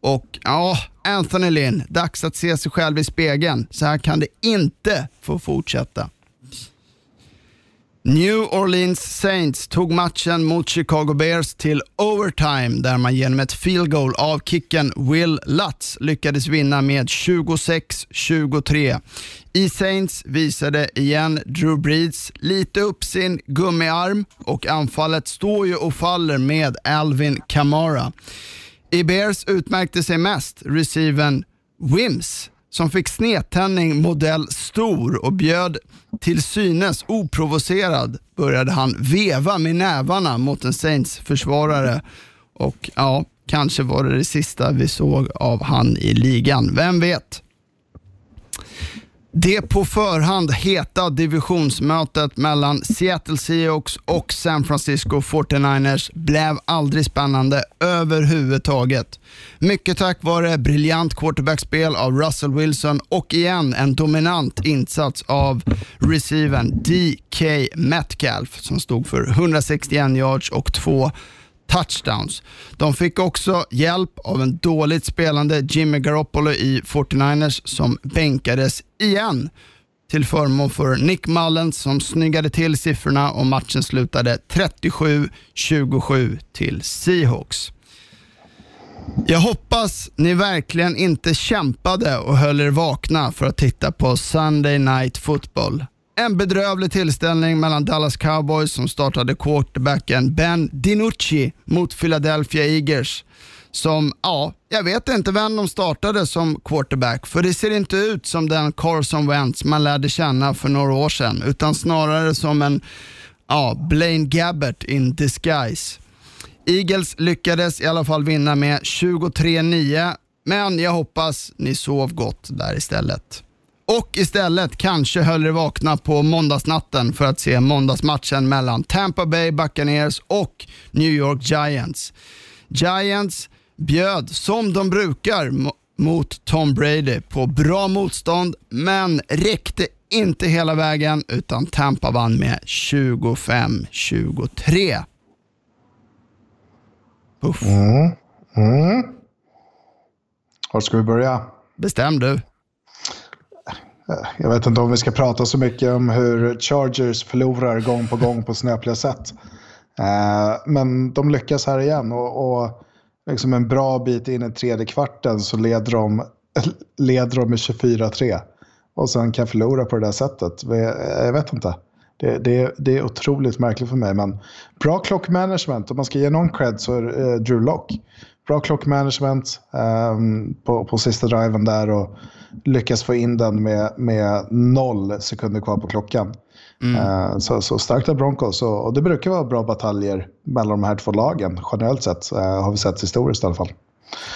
Och ja, Anthony Lynn, dags att se sig själv i spegeln. Så här kan det inte få fortsätta. New Orleans Saints tog matchen mot Chicago Bears till overtime där man genom ett field goal av kicken Will Lutz lyckades vinna med 26-23. I Saints visade igen Drew Brees lite upp sin gummiarm och anfallet står ju och faller med Alvin Kamara. I Bears utmärkte sig mest receiven Wims som fick snedtändning modell stor och bjöd till synes oprovocerad började han veva med nävarna mot en Saints-försvarare. Och ja, kanske var det det sista vi såg av han i ligan. Vem vet? Det på förhand heta divisionsmötet mellan Seattle Seahawks och San Francisco 49ers blev aldrig spännande överhuvudtaget. Mycket tack vare briljant quarterbackspel av Russell Wilson och igen en dominant insats av receiven DK Metcalf som stod för 161 yards och två touchdowns. De fick också hjälp av en dåligt spelande Jimmy Garoppolo i 49ers som bänkades igen till förmån för Nick Mullens som snyggade till siffrorna och matchen slutade 37-27 till Seahawks. Jag hoppas ni verkligen inte kämpade och höll er vakna för att titta på Sunday Night Football. En bedrövlig tillställning mellan Dallas Cowboys som startade quarterbacken Ben DiNucci mot Philadelphia Eagles. Som, ja, jag vet inte vem de startade som quarterback, för det ser inte ut som den Carson Wentz man lärde känna för några år sedan, utan snarare som en ja, Blaine Gabbert in disguise. Eagles lyckades i alla fall vinna med 23-9, men jag hoppas ni sov gott där istället. Och istället kanske höll det vakna på måndagsnatten för att se måndagsmatchen mellan Tampa Bay Buccaneers och New York Giants. Giants bjöd, som de brukar, mot Tom Brady på bra motstånd, men räckte inte hela vägen utan Tampa vann med 25-23. Uff. Mm. Mm. Var ska vi börja? Bestäm du. Eh, jag vet inte om vi ska prata så mycket om hur Chargers förlorar gång på gång på snöpliga sätt. Eh, men de lyckas här igen och, och liksom en bra bit in i tredje kvarten så leder de, <laughs> leder de med 24-3. Och sen kan förlora på det där sättet. Eh, jag vet inte. Det, det, det är otroligt märkligt för mig. Men bra klockmanagement. Om man ska ge någon cred så är det Drew Lock. Bra klockmanagement um, på, på sista driven där och lyckas få in den med, med noll sekunder kvar på klockan. Mm. Uh, så, så starkt av Broncos. Och, och, det brukar vara bra bataljer mellan de här två lagen. Generellt sett uh, har vi sett historiskt i alla fall.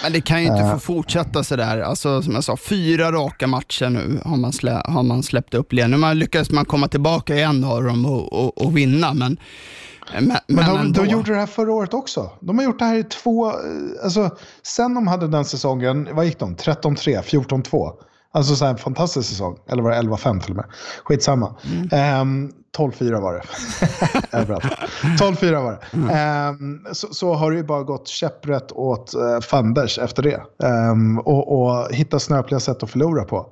Men det kan ju inte uh. få fortsätta sådär. Alltså, som jag sa, fyra raka matcher nu har man, slä, har man släppt upp igen. Nu lyckas man komma tillbaka i en av dem och, och, och vinna, men men, men, de, de, gjorde det här förra året också. De har gjort det här i två... Eh, alltså, sen de hade den säsongen, vad gick de? 13-3, 14-2. Alltså så här, en fantastisk säsong. Eller var det 11-5 till och med? Skitsamma. Mm. Um, 12-4 var det. <laughs> Överallt. 12-4 var det. Mm. Um, så, så, har det ju bara gått käpprätt åt uh, fanders efter det. Um, och, och hitta snöpliga sätt att förlora på.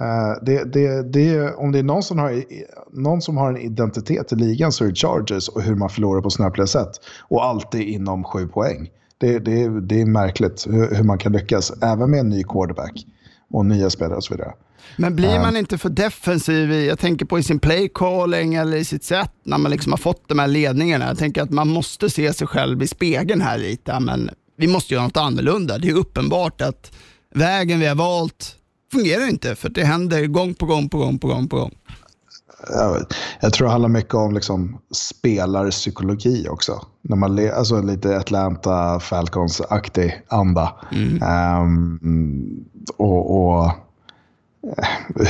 Uh, det, det, det, om det är någon som, har, någon som har en identitet i ligan så är det Chargers och hur man förlorar på snöpliga sätt. Och alltid inom sju poäng. Det, det, det är märkligt hur, hur man kan lyckas, även med en ny quarterback och nya spelare och så vidare. Men blir man inte för defensiv, i, jag tänker på i sin play calling eller i sitt sätt när man liksom har fått de här ledningarna. Jag tänker att man måste se sig själv i spegeln här lite, men vi måste göra något annorlunda. Det är uppenbart att vägen vi har valt fungerar inte, för det händer gång på gång på gång på gång på gång. Jag, tror det handlar mycket om liksom spelarpsykologi också. När man alltså lite Atlanta Falcons-aktig anda. Mm. Um, och, och eh,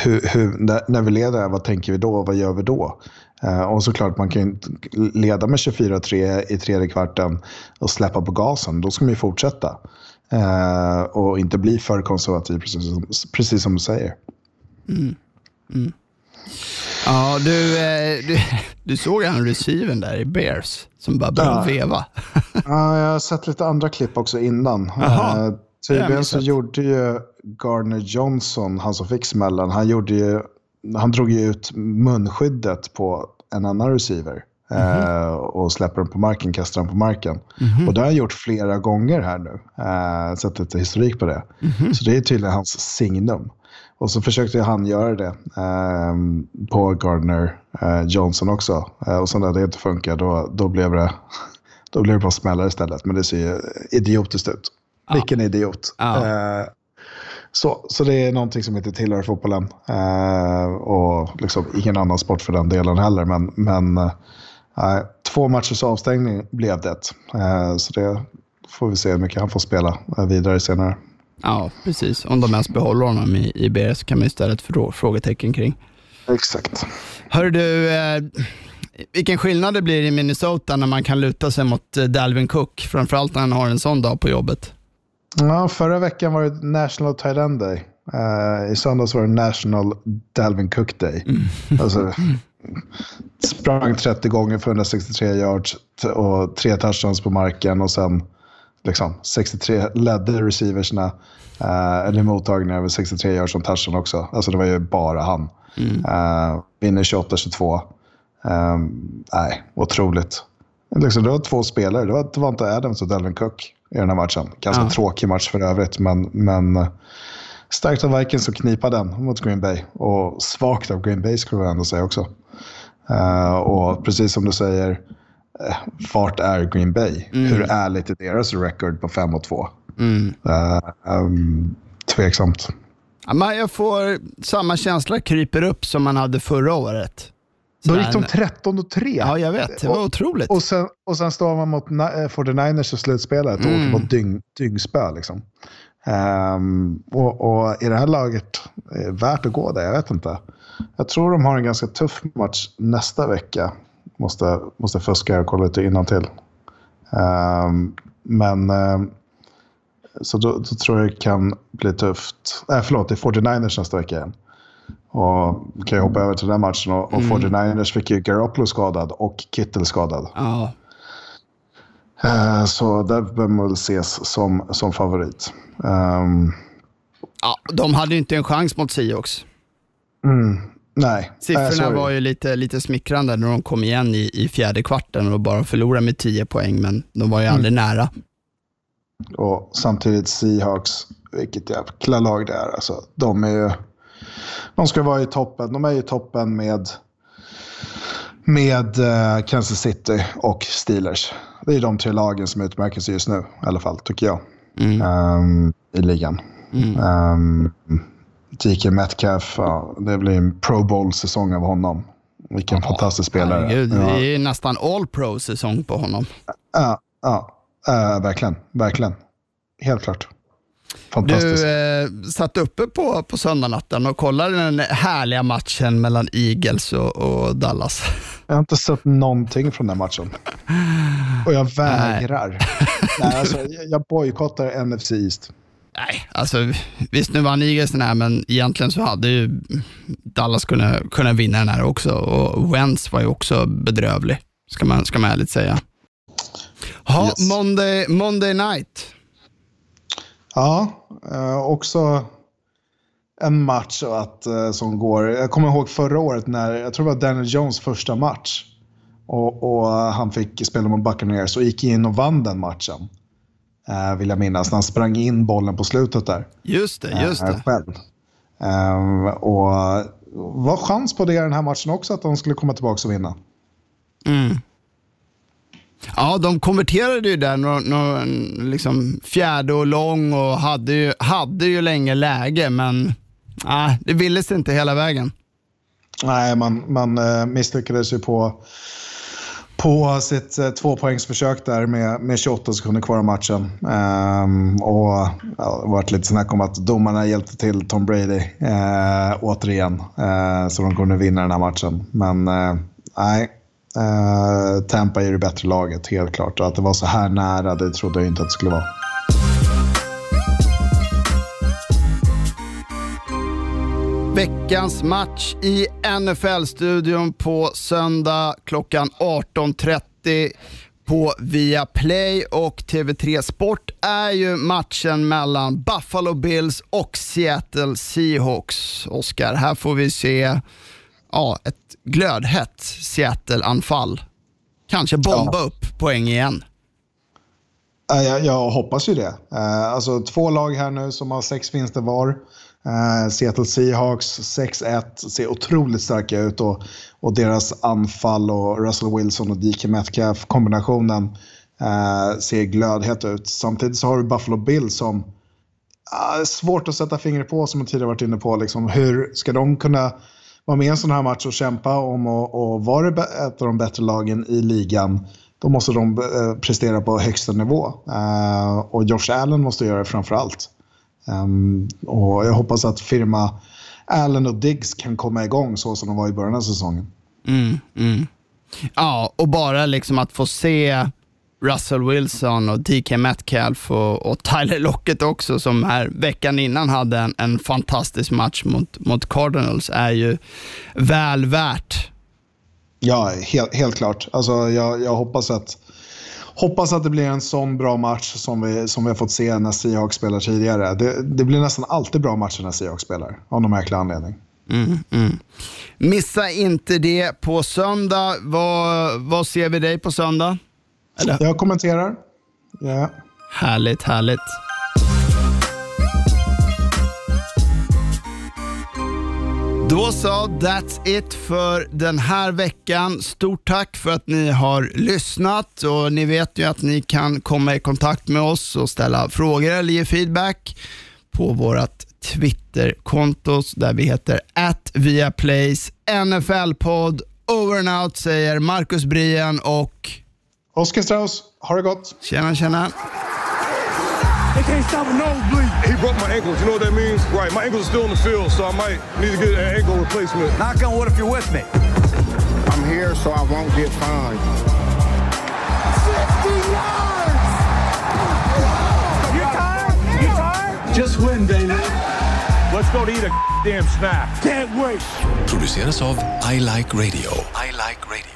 hur, hur, när, när vi leder, vad tänker vi då? Vad gör vi då? Uh, och såklart, man kan leda med 24-3 i tredje kvarten och släppa på gasen. Då ska man ju fortsätta. Uh, och inte bli för konservativ, precis som, precis som du säger. Mm. Mm. Ja, du, eh, du, du såg han receiven där i Bears som bara började ja. veva. ja, jag har sett lite andra klipp också innan. Uh, tydligen så gjorde ju Gardner Johnson, han som fick smällen, han, gjorde ju, han drog ju ut munskyddet på en annan receiver. Mm -hmm. och släpper den på marken, kastar den på marken. Mm -hmm. Och det har han gjort flera gånger här nu. Uh, sett lite historik på det. Mm -hmm. Så det är tydligen hans signum. Och så försökte han göra det eh, på Gardner eh, Johnson också. Eh, och sen när det inte funkar, då, då, blev det, <laughs> då blev det bara smällar istället. Men det ser ju idiotiskt ut. Ja. Vilken idiot. Ja. Eh, så, så det är någonting som inte tillhör fotbollen. Eh, och liksom ingen annan sport för den delen heller. Men, men eh, två matchers avstängning blev det. så det får vi se hur mycket han får spela vidare senare. Ja, precis. Om de ens behåller honom i, i BS kan man istället få frågetecken kring. Exakt. Hör du, eh, vilken skillnad det blir i Minnesota när man kan luta sig mot eh, Dalvin Cook, framförallt när han har en sån dag på jobbet. Ja, förra veckan var det National Tight End Day. I söndags var det National Dalvin Cook Day. Mm. Alltså, <laughs> sprang 30 gånger för 163 yards och tre touchdowns på marken och sen liksom, 63 ledde receiversna, uh, eller mottagningar över 63 yards som touchdown också. Alltså det var ju bara han. Mm. Uh, vinner 28-22. Um, nej, otroligt. Liksom, det var två spelare. Det var Devonta Adams och Delvin Cook i den här matchen. Ganska ja. tråkig match för övrigt, men, men uh, starkt av Vikings att knipa den mot Green Bay. Och svagt av Green Bay skulle jag ändå säga också. Uh, och precis som du säger, Eh, vart är Green Bay? Mm. Hur ärligt är deras record på 5 och 2? Mm. Uh, um, tveksamt. Ja, jag får samma känsla kryper upp som man hade förra året. Så Då gick de 13 och 3. Ja, jag vet. Det var otroligt. Och sen, och sen står man mot 49ers i slutspelet och mm. åker på dyng, dyngspö. Liksom. Um, och, och i det här laget är värt att gå där, jag vet inte. Jag tror de har en ganska tuff match nästa vecka. Måste, måste fuska och kolla lite innantill. Um, men um, så då, då, tror jag det kan bli tufft. Nej, förlåt, det är 49ers nästa vecka igen. Och kan jag hoppa över till den matchen. Och, och mm. 49ers fick ju Garoppolo skadad och Kittel skadad. Ja. Uh, så där behöver man väl ses som, som favorit. Um, ja, de hade ju inte en chans mot Seahawks. Mm, nej. Siffrorna var ju lite, lite smickrande när de kom igen i, i fjärde kvarten och bara förlorade med 10 poäng, men de var ju aldrig mm. nära. Och samtidigt Seahawks, vilket jävla lag det är. Alltså, de är ju... De ska vara i toppen. De är i toppen med, med uh, Kansas City och Steelers. Det är de tre lagen som utmärker sig just nu, i alla fall, tycker jag. Mm. Um, I ligan. Mm. Um, DK Metcalf, ja, det blir en Pro Bowl-säsong av honom. Vilken ja, fantastisk spelare. Herregud, det är nästan all pro-säsong på honom. Ja, ja. Uh, verkligen, verkligen. Helt klart. Fantastiskt. Du eh, satt uppe på, på söndagnatten och kollade den härliga matchen mellan Eagles och, och Dallas. Jag har inte sett någonting från den matchen. Och jag vägrar. Nej. Nej, alltså, jag bojkottar NFC East. Nej, alltså visst nu vann Eagles den här, men egentligen så hade ju Dallas kunnat, kunnat vinna den här också. Och Wentz var ju också bedrövlig, ska man, ska man ärligt säga. Ha, yes. Monday, Monday night. Ja, eh, också en match att, eh, som går. Jag kommer ihåg förra året när, jag tror det var Daniel Jones första match. Och, och han fick spela mot Buccaneers och gick in och vann den matchen. Eh, vill jag minnas, när han sprang in bollen på slutet där. Just det, just det. själv. Eh, och var chans på det i den här matchen också, att de skulle komma tillbaka och vinna. Mm. Ja, de konverterade ju där någon, någon liksom fjärde och lång och hade ju, hade ju länge läge, men nej, det ville sig inte hela vägen. Nej, man, man eh, misslyckades ju på, på sitt eh, tvåpoängsförsök där med, med 28 sekunder kvar av matchen. Ehm, och ja, Det varit lite snack om att domarna hjälpte till Tom Brady eh, återigen. Eh, så de kunde vinna den här matchen. Men eh, nej, eh, Tampa är det bättre laget, helt klart. Och att det var så här nära, det trodde jag inte att det skulle vara. Veckans match i NFL-studion på söndag klockan 18.30 på Viaplay och TV3 Sport är ju matchen mellan Buffalo Bills och Seattle Seahawks. Oskar, här får vi se ja, ett glödhett Seattle-anfall. Kanske bomba ja. upp poäng igen. Jag, jag hoppas ju det. Eh, alltså två lag här nu som har sex vinster var. Uh, Seattle Seahawks 6-1 ser otroligt starka ut och, och deras anfall och Russell Wilson och DK Metcalf kombinationen uh, ser glödhet ut. Samtidigt så har du Buffalo Bill som uh, svårt att sätta fingret på som jag tidigare varit inne på. Liksom, hur ska de kunna vara med i en sån här match och kämpa om att vara ett av de bättre lagen i ligan, då måste de eh, prestera på högsta nivå. Och Josh Allen måste göra det framför allt. Um, och jag hoppas att firma Allen och Diggs kan komma igång så som de var i början av säsongen. Mm, mm. Ja, och bara liksom att få se Russell Wilson och DK Metcalf och, och, Tyler Lockett också, som här veckan innan hade en, en fantastisk match mot, mot Cardinals, är ju väl värt. Ja, helt, helt klart. Alltså, jag, jag hoppas att Hoppas att det blir en sån bra match som vi, som vi har fått se när Seahawks spelar tidigare. Det, det blir nästan alltid bra matcher när Seahawks spelar, av någon märklig anledning. Mm, mm. Missa inte det på söndag. Vad, vad ser vi dig på söndag? Eller? Jag kommenterar. Ja. Härligt, härligt. Då så, that's it för den här veckan. Stort tack för att ni har lyssnat och ni vet ju att ni kan komma i kontakt med oss och ställa frågor eller ge feedback på vårt Twitterkonto där vi heter att Viaplays NFL-podd. Over and out säger Marcus Brien och Oskar Strauss, ha det gott. Tjena, tjena. They can't stop a nosebleed. He broke my ankles. You know what that means? Right. My ankles are still in the field, so I might need to get an ankle replacement. Knock on wood if you're with me. I'm here so I won't get fined. 60 yards! You tired? You tired? Just win, baby. Let's go to eat a damn snack. Can't wait. Produceras av I Like Radio. I Like Radio.